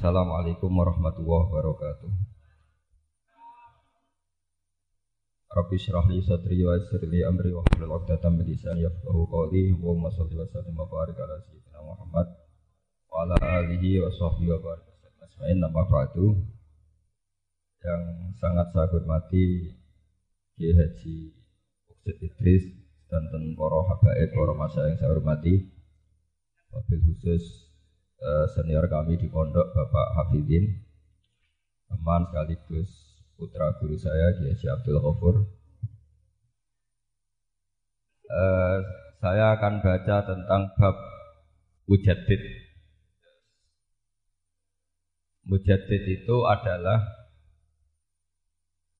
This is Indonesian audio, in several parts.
Assalamualaikum warahmatullahi wabarakatuh. Rabbi syrah li sadri wa yassir li amri wa hlul 'uqdatam min lisani yafqahu qawli. Allahumma shalli wa sallim wa barik ala sayyidina Muhammad wa ala alihi wa sahbihi wa barik Asma'in nama ba'du Yang sangat saya hormati Kiai Haji Uksid Idris dan para habaib, para masa yang saya hormati Wabil khusus senior kami di pondok Bapak Hafidin teman sekaligus putra guru saya Kiai Abdul Ghafur. Uh, saya akan baca tentang bab Mujaddid. Mujaddid itu adalah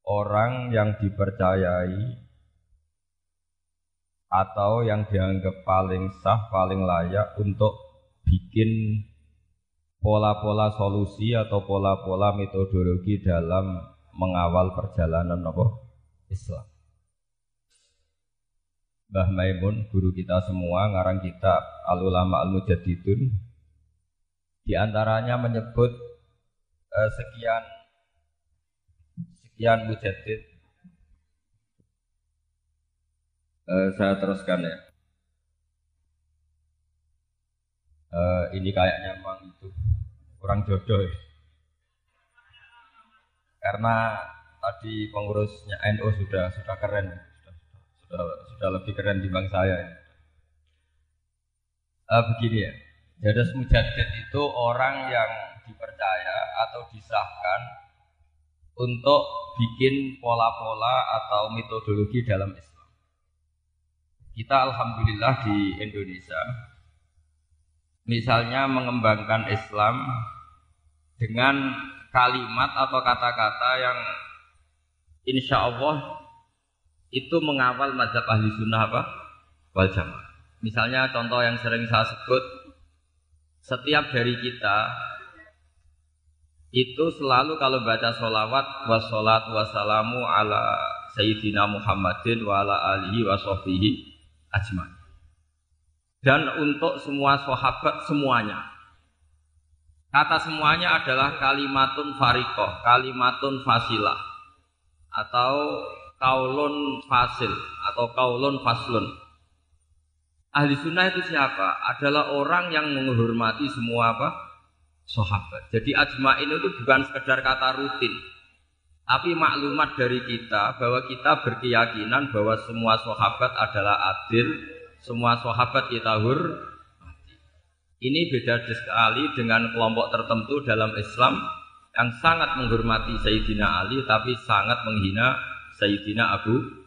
orang yang dipercayai atau yang dianggap paling sah, paling layak untuk bikin pola-pola solusi atau pola-pola metodologi dalam mengawal perjalanan apa Islam. Mbah Maimun, guru kita semua, ngarang kita Al-Ulama Al-Mujaddidun, di antaranya menyebut eh, sekian sekian mujaddid. Eh, saya teruskan ya. Eh, ini kayaknya memang itu kurang jodoh. Karena tadi pengurusnya NU sudah sudah keren, sudah, sudah, lebih keren dibanding saya. Uh, begini ya, jadi Mujaddid itu orang yang dipercaya atau disahkan untuk bikin pola-pola atau metodologi dalam Islam. Kita alhamdulillah di Indonesia misalnya mengembangkan Islam dengan kalimat atau kata-kata yang insya Allah itu mengawal mazhab ahli sunnah apa? wal jamaah. Misalnya contoh yang sering saya sebut, setiap dari kita itu selalu kalau baca sholawat wassalat wassalamu ala sayyidina Muhammadin wa ala alihi wa ajmain. Dan untuk semua sahabat semuanya, Kata semuanya adalah kalimatun farikoh, kalimatun fasilah, atau kaulun fasil, atau kaulun faslun. Ahli sunnah itu siapa? Adalah orang yang menghormati semua apa? Sahabat. Jadi ajma'in itu bukan sekedar kata rutin, tapi maklumat dari kita bahwa kita berkeyakinan bahwa semua sahabat adalah adil, semua sahabat kita hur, ini beda sekali dengan kelompok tertentu dalam Islam yang sangat menghormati Sayyidina Ali tapi sangat menghina Sayyidina Abu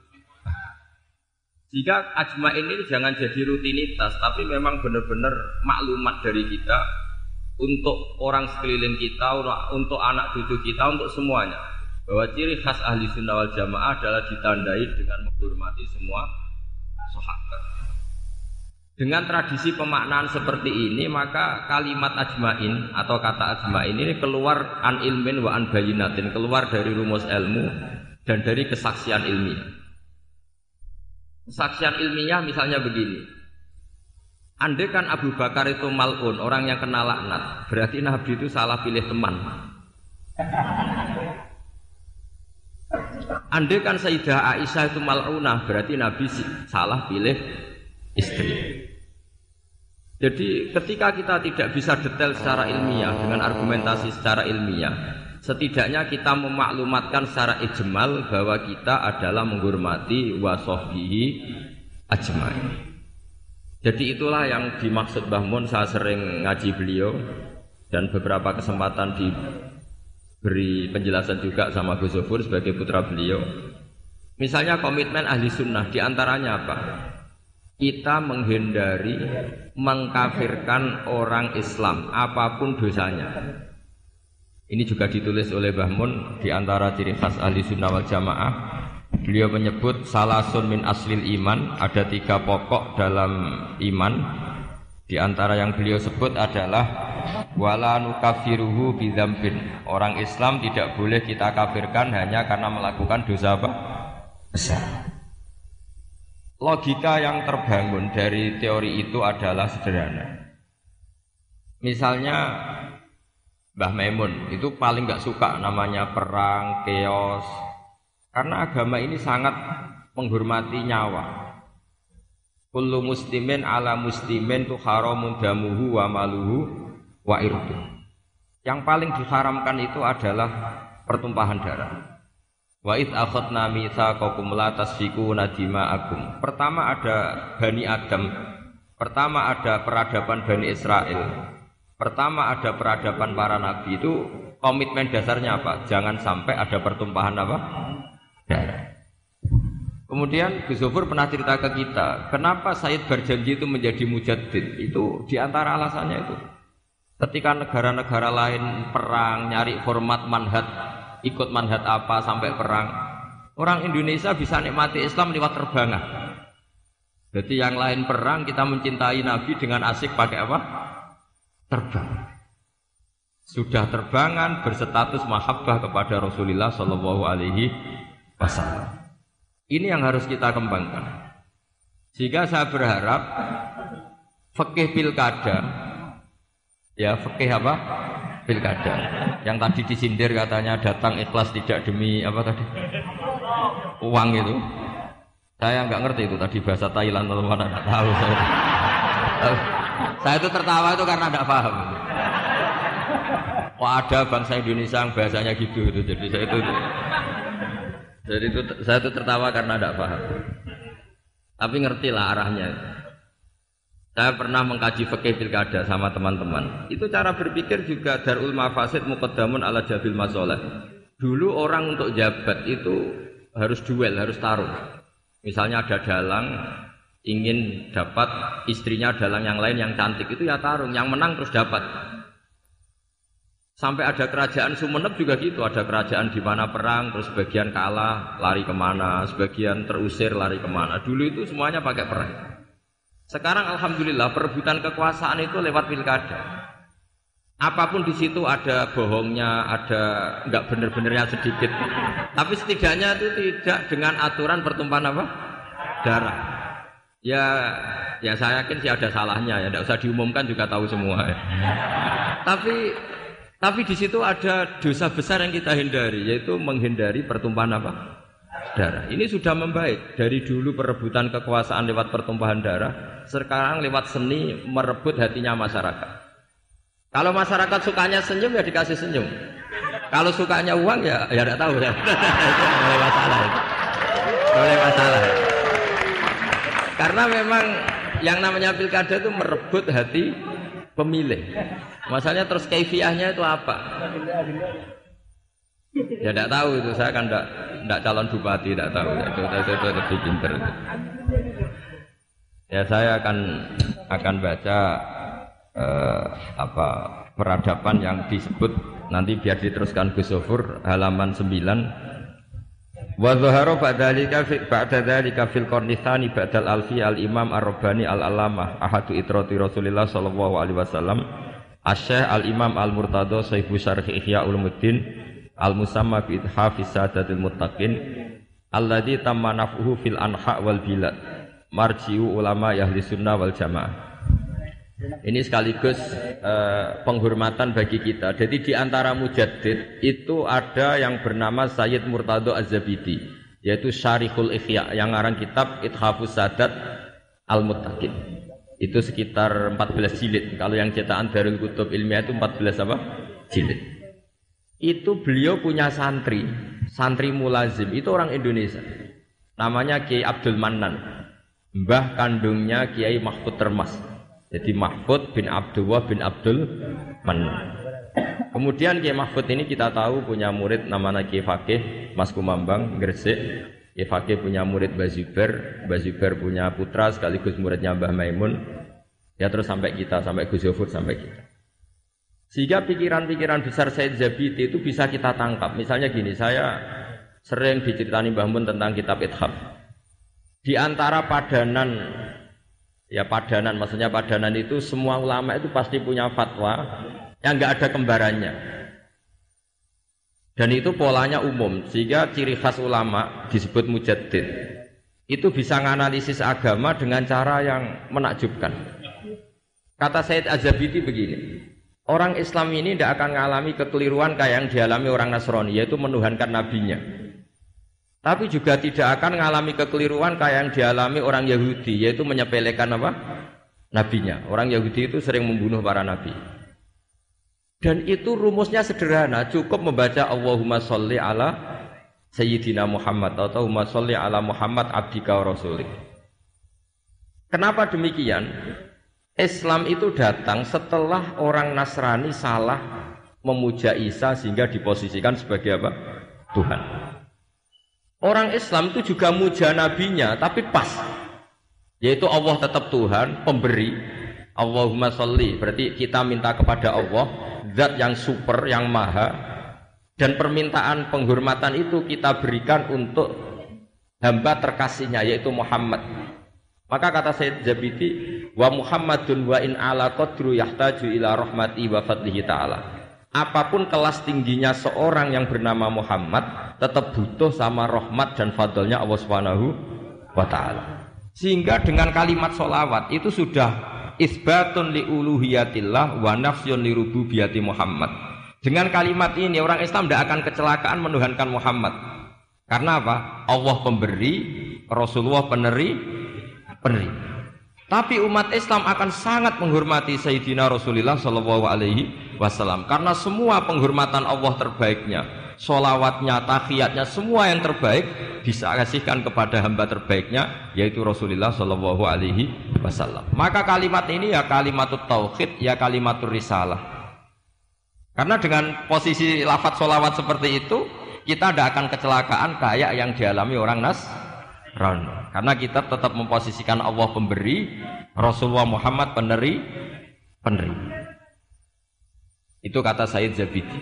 jika ajma ini jangan jadi rutinitas tapi memang benar-benar maklumat dari kita untuk orang sekeliling kita, untuk anak cucu kita, untuk semuanya bahwa ciri khas ahli sunnah wal jamaah adalah ditandai dengan menghormati semua sahabat. Dengan tradisi pemaknaan seperti ini maka kalimat ajmain atau kata ajmain ini keluar an ilmin wa an bayinatin, keluar dari rumus ilmu dan dari kesaksian ilmiah. Kesaksian ilmiah misalnya begini. Andai kan Abu Bakar itu malun, orang yang kena laknat, berarti Nabi itu salah pilih teman. Andai kan Sayyidah Aisyah itu malunah, berarti Nabi salah pilih istri. Jadi ketika kita tidak bisa detail secara ilmiah dengan argumentasi secara ilmiah, setidaknya kita memaklumatkan secara ijmal bahwa kita adalah menghormati wasohbihi ajmain. Jadi itulah yang dimaksud Mbah Mun saya sering ngaji beliau dan beberapa kesempatan diberi penjelasan juga sama Gus sebagai putra beliau. Misalnya komitmen ahli sunnah di antaranya apa? Kita menghindari mengkafirkan orang Islam apa pun dosanya. Ini juga ditulis oleh Mbah Mun di antara ciri khas ahli sunnah wal jamaah. Beliau menyebut salasun min aslil iman, ada tiga pokok dalam iman. Di antara yang beliau sebut adalah wala nukafiruhu bidzambin. Orang Islam tidak boleh kita kafirkan hanya karena melakukan dosa apa? Besar. Logika yang terbangun dari teori itu adalah sederhana. Misalnya Mbah Maimun itu paling nggak suka namanya perang, keos. Karena agama ini sangat menghormati nyawa. Kullu muslimin ala muslimin tu haramun damuhu wa maluhu wa irdu. Yang paling diharamkan itu adalah pertumpahan darah. Wa id akhadna mitsaqakum la tasfikuna dima'akum. Pertama ada Bani Adam. Pertama ada peradaban Bani Israel. Pertama ada peradaban para nabi itu komitmen dasarnya apa? Jangan sampai ada pertumpahan apa? Darah. Kemudian Gus Zofur pernah cerita ke kita, kenapa Said berjanji itu menjadi mujaddid? Itu di antara alasannya itu. Ketika negara-negara lain perang, nyari format manhat, ikut manhat apa sampai perang, orang Indonesia bisa nikmati Islam lewat terbangan. Jadi yang lain perang, kita mencintai Nabi dengan asik pakai apa? terbang. Sudah terbangan berstatus mahabbah kepada Rasulullah Shallallahu Alaihi Wasallam. Ini yang harus kita kembangkan. Sehingga saya berharap fikih pilkada, ya fikih apa? Pilkada. Yang tadi disindir katanya datang ikhlas tidak demi apa tadi? Uang itu. Saya nggak ngerti itu tadi bahasa Thailand atau mana nggak tahu saya. Saya itu tertawa itu karena tidak paham. Kok ada bangsa Indonesia yang bahasanya gitu itu. Jadi saya itu jadi itu saya itu tertawa karena tidak paham. Tapi ngerti lah arahnya. Saya pernah mengkaji fikih pilkada sama teman-teman. Itu cara berpikir juga darul mafasid muqaddamun ala jabil masoleh. Dulu orang untuk jabat itu harus duel, harus taruh. Misalnya ada dalang, ingin dapat istrinya dalang yang lain yang cantik itu ya tarung, yang menang terus dapat. Sampai ada kerajaan Sumeneb juga gitu, ada kerajaan di mana perang, terus sebagian kalah, lari ke mana, sebagian terusir, lari ke mana. Dulu itu semuanya pakai perang. Sekarang alhamdulillah perebutan kekuasaan itu lewat pilkada. Apa pun di situ ada bohongnya, ada nggak bener-benernya sedikit. Tapi setidaknya itu tidak dengan aturan pertumpahan apa? Darah. Ya, ya saya yakin sih ada salahnya ya, tidak usah diumumkan juga tahu semua. Ya. Tapi tapi di situ ada dosa besar yang kita hindari, yaitu menghindari pertumpahan apa? Darah. Ini sudah membaik dari dulu perebutan kekuasaan lewat pertumpahan darah, sekarang lewat seni merebut hatinya masyarakat. Kalau masyarakat sukanya senyum ya dikasih senyum. Kalau sukanya uang ya ya tidak tahu ya. mulai masalah. Mulai masalah. Karena memang yang namanya pilkada itu merebut hati pemilih. Masalahnya terus kaifiahnya itu apa? Ya tidak tahu itu. Saya kan tidak tidak calon bupati tidak tahu. Ya, itu, itu, itu, lebih pinter. Ya saya akan akan baca eh, apa peradaban yang disebut nanti biar diteruskan Gus halaman 9 Wa dhahara ba'dalika fi ba'dalika fil qarni tsani ba'dal alfi al Imam Ar-Rabbani Al-Allamah ahadu itrati Rasulillah sallallahu alaihi wasallam. Asy-Syaikh Al-Imam Al-Murtada Saifu Syarh Ihya Ulumuddin Al-Musamma bi Ithafis Sadatil Muttaqin alladzi tamma naf'uhu fil anha wal bilad marji'u ulama ahli sunnah wal jamaah ini sekaligus uh, penghormatan bagi kita. Jadi di antara mujaddid itu ada yang bernama Sayyid Murtado Az-Zabidi, yaitu Syarihul Ikhya yang ngarang kitab Ithafus Sadat Al-Muttaqin. Itu sekitar 14 jilid. Kalau yang cetakan Darul Kutub Ilmiah itu 14 apa? Jilid. Itu beliau punya santri, santri mulazim. Itu orang Indonesia. Namanya Kiai Abdul Manan. Mbah kandungnya Kiai Mahfud Termas jadi Mahfud bin Abdullah bin Abdul Manan. Kemudian Kiai Mahfud ini kita tahu punya murid namanya Kiai Fakih Mas Kumambang Gresik. Kiai Fakih punya murid Bazuber, Bazuber punya putra sekaligus muridnya Mbah Maimun. Ya terus sampai kita, sampai Gus Yofur, sampai kita. Sehingga pikiran-pikiran besar Said Zabiti itu bisa kita tangkap. Misalnya gini, saya sering diceritani Mbah Mun tentang kitab Ithaf. Di antara padanan Ya padanan, maksudnya padanan itu semua ulama itu pasti punya fatwa yang nggak ada kembarannya. Dan itu polanya umum, sehingga ciri khas ulama disebut mujaddid. Itu bisa menganalisis agama dengan cara yang menakjubkan. Kata Said Azabiti begini, Orang Islam ini tidak akan mengalami kekeliruan kayak yang dialami orang Nasrani, yaitu menuhankan nabinya. Tapi juga tidak akan mengalami kekeliruan kayak yang dialami orang Yahudi, yaitu menyepelekan apa? Nabinya. Orang Yahudi itu sering membunuh para nabi. Dan itu rumusnya sederhana, cukup membaca Allahumma sholli ala Sayyidina Muhammad atau Allahumma sholli ala Muhammad abdika wa rasulik. Kenapa demikian? Islam itu datang setelah orang Nasrani salah memuja Isa sehingga diposisikan sebagai apa? Tuhan. Orang Islam itu juga muja nabinya tapi pas. Yaitu Allah tetap Tuhan, pemberi. Allahumma sholli, berarti kita minta kepada Allah zat yang super, yang maha dan permintaan penghormatan itu kita berikan untuk hamba terkasihnya yaitu Muhammad maka kata Sayyid Zabidi, wa Muhammadun wa in ala qadru yahtaju ila rahmati wa fadlihi ta'ala. Apa pun kelas tingginya seorang yang bernama Muhammad tetap butuh sama rahmat dan fadlnya Allah Subhanahu wa taala. Sehingga dengan kalimat solawat itu sudah isbatun li uluhiyatillah wa nafsyun li rububiyati Muhammad. Dengan kalimat ini orang Islam tidak akan kecelakaan menuhankan Muhammad. Karena apa? Allah pemberi, Rasulullah peneri, penerima. Tapi umat Islam akan sangat menghormati Sayyidina Rasulullah Shallallahu Alaihi Wasallam karena semua penghormatan Allah terbaiknya, solawatnya, tahiyatnya, semua yang terbaik bisa kasihkan kepada hamba terbaiknya yaitu Rasulullah Shallallahu Alaihi Wasallam. Maka kalimat ini ya kalimat tauhid, ya kalimat risalah. Karena dengan posisi lafat solawat seperti itu, kita tidak akan kecelakaan kayak yang dialami orang Nas Karena kita tetap memposisikan Allah pemberi, Rasulullah Muhammad peneri, peneri. Itu kata Said Zabidi.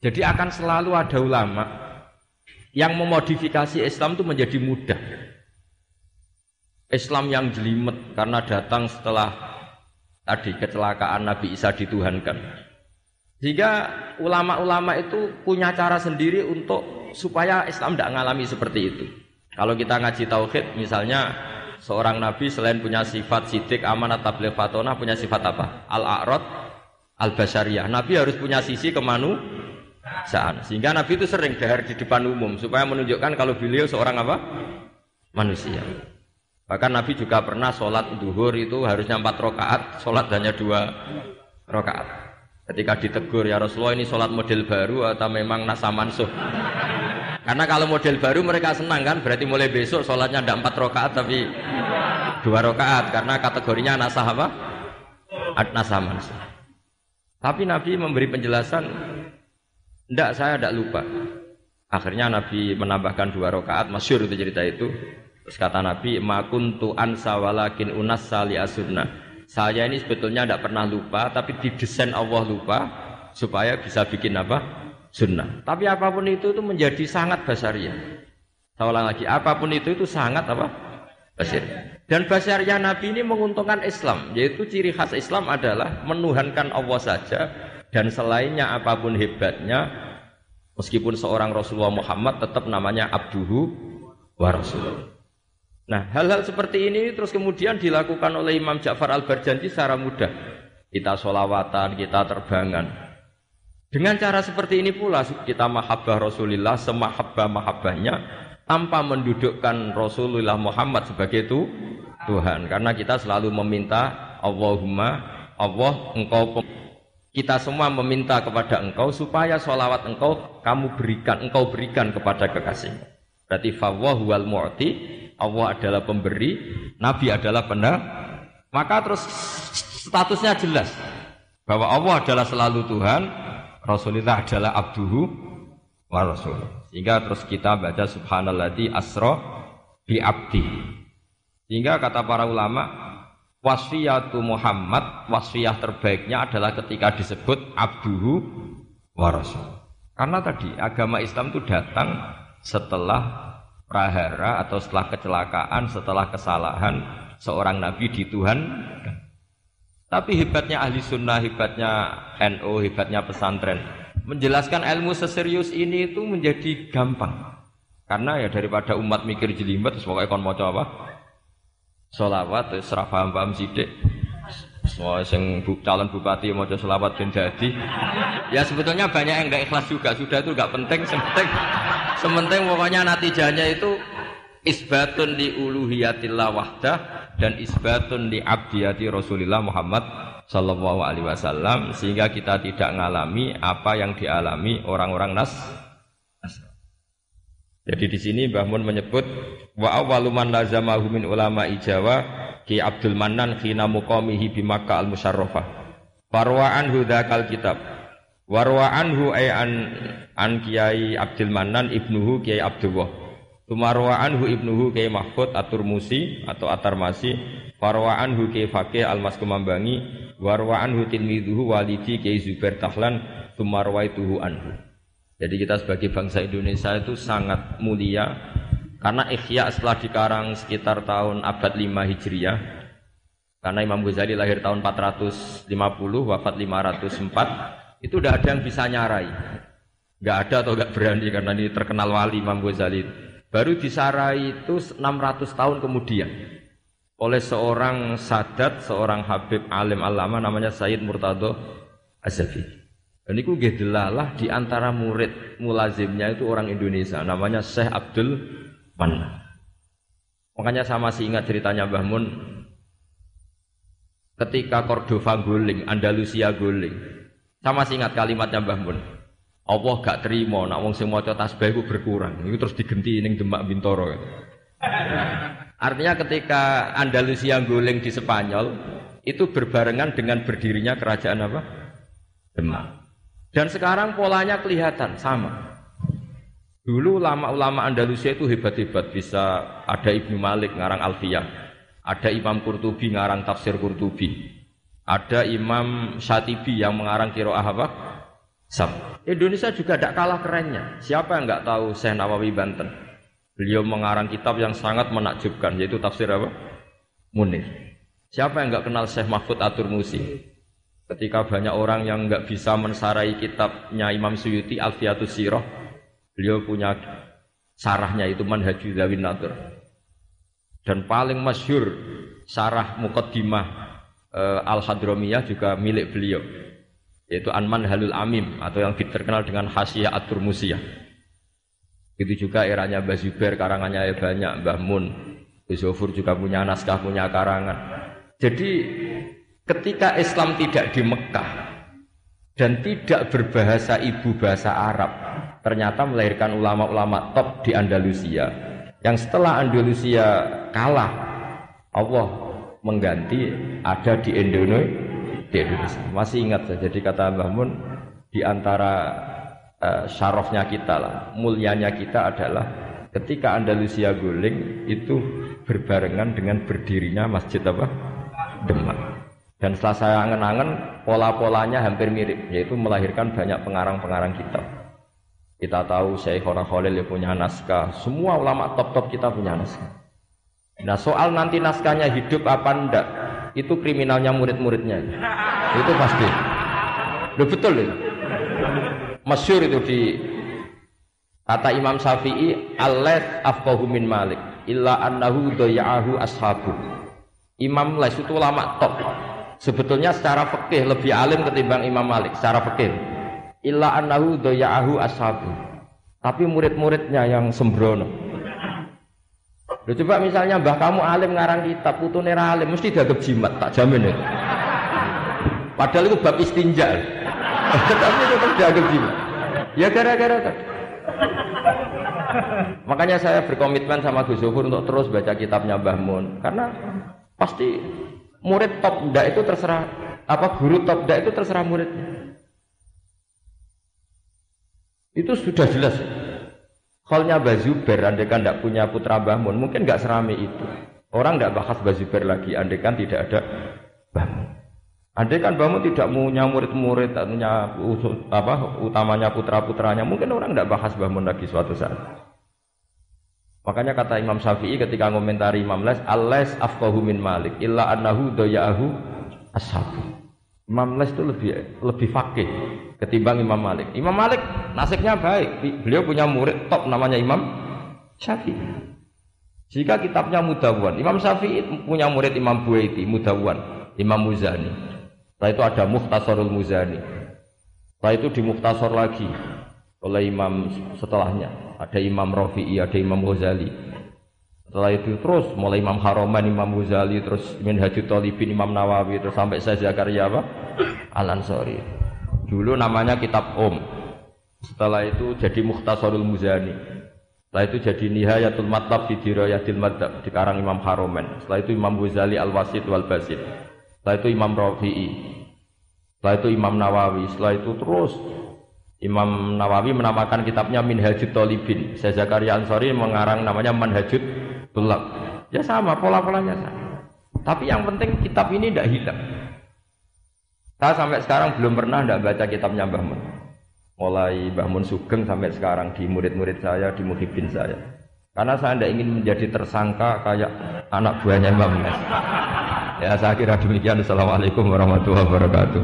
Jadi akan selalu ada ulama yang memodifikasi Islam itu menjadi mudah. Islam yang jelimet karena datang setelah tadi kecelakaan Nabi Isa dituhankan. Sehingga ulama-ulama itu punya cara sendiri untuk supaya Islam tidak mengalami seperti itu. Kalau kita ngaji tauhid, misalnya seorang nabi selain punya sifat sidik, amanat, tabligh, fatonah, punya sifat apa? Al-a'rad, al-basyariyah. Nabi harus punya sisi kemanusiaan. Sehingga nabi itu sering dahar di depan umum supaya menunjukkan kalau beliau seorang apa? Manusia. Bahkan Nabi juga pernah sholat duhur itu harusnya empat rakaat, sholat hanya dua rakaat. Ketika ditegur ya Rasulullah ini sholat model baru atau memang nasa mansuh. Karena kalau model baru mereka senang kan, berarti mulai besok sholatnya ada empat rakaat tapi dua rakaat karena kategorinya nasah apa? Nasah manusia. Tapi Nabi memberi penjelasan, tidak saya tidak lupa. Akhirnya Nabi menambahkan dua rakaat, masyur itu cerita itu. Terus kata Nabi, makuntu ansa walakin unas sali asunna. Saya ini sebetulnya tidak pernah lupa, tapi didesain Allah lupa supaya bisa bikin apa? Sunnah. Tapi apa pun itu itu menjadi sangat basariah. Saya ulang lagi, apa pun itu itu sangat apa? Basariah. Dan basariah Nabi ini menguntungkan Islam, yaitu ciri khas Islam adalah menuhankan Allah saja dan selainnya apa pun hebatnya meskipun seorang Rasulullah Muhammad tetap namanya abduhu wa rasulullah. Nah, hal-hal seperti ini terus kemudian dilakukan oleh Imam Ja'far Al-Barjanji secara mudah. Kita solawatan, kita terbangan. Dengan cara seperti ini pula kita mahabbah Rasulullah semahabbah mahabbahnya tanpa mendudukkan Rasulullah Muhammad sebagai itu Tuhan. Karena kita selalu meminta Allahumma Allah engkau kita semua meminta kepada engkau supaya sholawat engkau kamu berikan engkau berikan kepada kekasihmu. Berarti fawwah wal mu'ti Allah adalah pemberi Nabi adalah benar maka terus statusnya jelas bahwa Allah adalah selalu Tuhan Rasulullah adalah abduhu wa rasul. Sehingga terus kita baca subhanalladzi asra bi abdi. Sehingga kata para ulama wasfiyatu Muhammad wasfiyah terbaiknya adalah ketika disebut abduhu wa rasul. Karena tadi agama Islam itu datang setelah prahara atau setelah kecelakaan, setelah kesalahan seorang nabi di Tuhan tapi hebatnya ahli sunnah, hebatnya NU, hebatnya pesantren. Menjelaskan ilmu seserius ini itu menjadi gampang. Karena ya daripada umat mikir jelimet, terus pokoknya kon mau apa? Solawat, terus serah paham-paham sidik. Semua sing bu, calon bupati mau selawat ben jadi. Ya sebetulnya banyak yang nggak ikhlas juga. Sudah itu nggak penting. Sementing, sementing pokoknya natijahnya itu isbatun di uluhiyatillah wahdah dan isbatun di abdiyati Rasulullah Muhammad Sallallahu Alaihi Wasallam sehingga kita tidak mengalami apa yang dialami orang-orang nas. Jadi di sini Mbah Mun menyebut wa awwalu man lazamahu min ulama ijawa Ki Abdul Manan khina muqamihi bi Makkah al Musarrafah. Farwa anhu dzakal kitab. Warwa anhu ay an an Kiai Abdul Manan ibnuhu Kiai Abdullah. Tumarwa anhu ibnuhu Kiai Mahfud Atur-Musi atau Atarmasi. Farwa anhu Kiai Fakih Al-Maskumambangi. Warwa anhu tilmidhuhu walidi Kiai Zubair Tahlan. Tumarwaituhu anhu. Jadi kita sebagai bangsa Indonesia itu sangat mulia karena ikhya setelah dikarang sekitar tahun abad 5 Hijriah. Karena Imam Ghazali lahir tahun 450, wafat 504. Itu tidak ada yang bisa nyarai. Nggak ada atau nggak berani karena ini terkenal wali Imam Ghazali. Baru disarai itu 600 tahun kemudian oleh seorang sadat, seorang habib alim alama namanya Sayyid Murtado Azafi. Dan itu gedelalah di antara murid mulazimnya itu orang Indonesia, namanya Syekh Abdul Manan. Makanya saya masih ingat ceritanya Mbah Mun ketika Cordova guling, Andalusia guling. Saya masih ingat kalimatnya Mbah Mun. Allah gak terima nak wong sing maca tasbih itu berkurang. Itu terus digenti ning Demak Bintoro. Artinya ketika Andalusia guling di Spanyol itu berbarengan dengan berdirinya kerajaan apa? Demak. Dan sekarang polanya kelihatan sama. Dulu ulama-ulama Andalusia itu hebat-hebat, bisa ada Ibnu Malik ngarang Alfiyah, ada Imam Qurtubi ngarang tafsir Qurtubi, ada Imam Syatibi yang mengarang Kiroah apa? Sab. Indonesia juga tidak kalah kerennya. Siapa yang nggak tahu Syekh Nawawi Banten? Beliau mengarang kitab yang sangat menakjubkan, yaitu tafsir apa? Munir. Siapa yang nggak kenal Syekh Mahfud Atur Musi? Ketika banyak orang yang nggak bisa mensarai kitabnya Imam Suyuti Alfiatus Sirah, beliau punya sarahnya itu Manhajul Zawin Nadur. Dan paling masyhur sarah mukaddimah e, Al Hadromiyah juga milik beliau yaitu Anman Halul Amim atau yang terkenal dengan Hasyiah Atur Musiyah. Itu juga eranya Mbah Zubair karangannya banyak, Mbah Mun, Zofur juga punya naskah, punya karangan. Jadi Ketika Islam tidak di Mekah dan tidak berbahasa ibu bahasa Arab, ternyata melahirkan ulama-ulama top di Andalusia. Yang setelah Andalusia kalah, Allah mengganti ada di Indonesia. Masih ingat saja, jadi kata Mbah Mun, di antara uh, syarafnya kita lah, mulianya kita adalah ketika Andalusia guling itu berbarengan dengan berdirinya masjid apa? Demak. Dan setelah saya angen-angen, pola-polanya hampir mirip, yaitu melahirkan banyak pengarang-pengarang kitab. Kita tahu Syekh Khora Khalil ya punya naskah, semua ulama top-top kita punya naskah. Nah soal nanti naskahnya hidup apa enggak, itu kriminalnya murid-muridnya. Itu pasti. Loh betul itu. Masyur itu di kata Imam Syafi'i, Allah afqahu min Malik illa annahu doya'ahu ashabu. Imam Les itu ulama top sebetulnya secara fikih lebih alim ketimbang Imam Malik secara fikih. Illa annahu doya'ahu ashabu. Tapi murid-muridnya yang sembrono. Loh, coba misalnya mbah kamu alim ngarang kitab, putune alim, mesti dianggap jimat, tak jamin itu. Padahal itu bab istinja. Tapi tetap dianggap jimat. Ya gara-gara. Makanya saya berkomitmen sama Gus Zuhur untuk terus baca kitabnya Mbah Mun karena pasti murid top ndak itu terserah apa guru top ndak itu terserah muridnya. Itu sudah jelas. Halnya Bazuber, andekan tidak punya putra Bahmun, mungkin nggak serami itu. Orang tidak bahas Bazuber lagi, andekan tidak ada Bahmun. Andekan Bahmun tidak punya murid-murid, tak punya apa utamanya putra-putranya, mungkin orang tidak bahas Bahmun lagi suatu saat. Makanya kata Imam Syafi'i ketika komentari Imam Les, "Alles min Malik illa annahu doya'ahu ashabu." Imam Les itu lebih lebih fakih ketimbang Imam Malik. Imam Malik nasibnya baik, beliau punya murid top namanya Imam Syafi'i. Jika kitabnya Mudawan, Imam Syafi'i punya murid Imam Buaiti, Mudawan, Imam Muzani. Setelah itu ada Muhtasarul Muzani. Setelah itu di Muhtasar lagi oleh imam setelahnya. Ada Imam Rafi'i, ada Imam Ghazali. Setelah itu terus mulai Imam Haroman, Imam Ghazali, terus Minhajul Talibin, Imam Nawawi, terus sampai saya Zakaria apa? Al Ansori. Dulu namanya Kitab Om. Setelah itu jadi Muhtasarul Muzani. Setelah itu jadi Nihayatul Matlab fi Dirayatil Madhab di karang Imam Haromen. Setelah itu Imam Ghazali Al-Wasid wal Basid. Setelah itu Imam Rafi'i. Setelah itu Imam Nawawi. Setelah itu terus Imam Nawawi menamakan kitabnya Minhajut Tolibin. Saya Zakaria Ansori mengarang namanya Manhajut Tulab. Ya sama, pola-polanya sama. Tapi yang penting kitab ini tidak hilang. Saya sampai sekarang belum pernah tidak baca kitabnya Mbah Mun. Mulai Mbah Mun Sugeng sampai sekarang di murid-murid saya, di muhibin saya. Karena saya tidak ingin menjadi tersangka kayak anak buahnya Mbah Mun. Ya saya kira demikian. Assalamualaikum warahmatullahi wabarakatuh.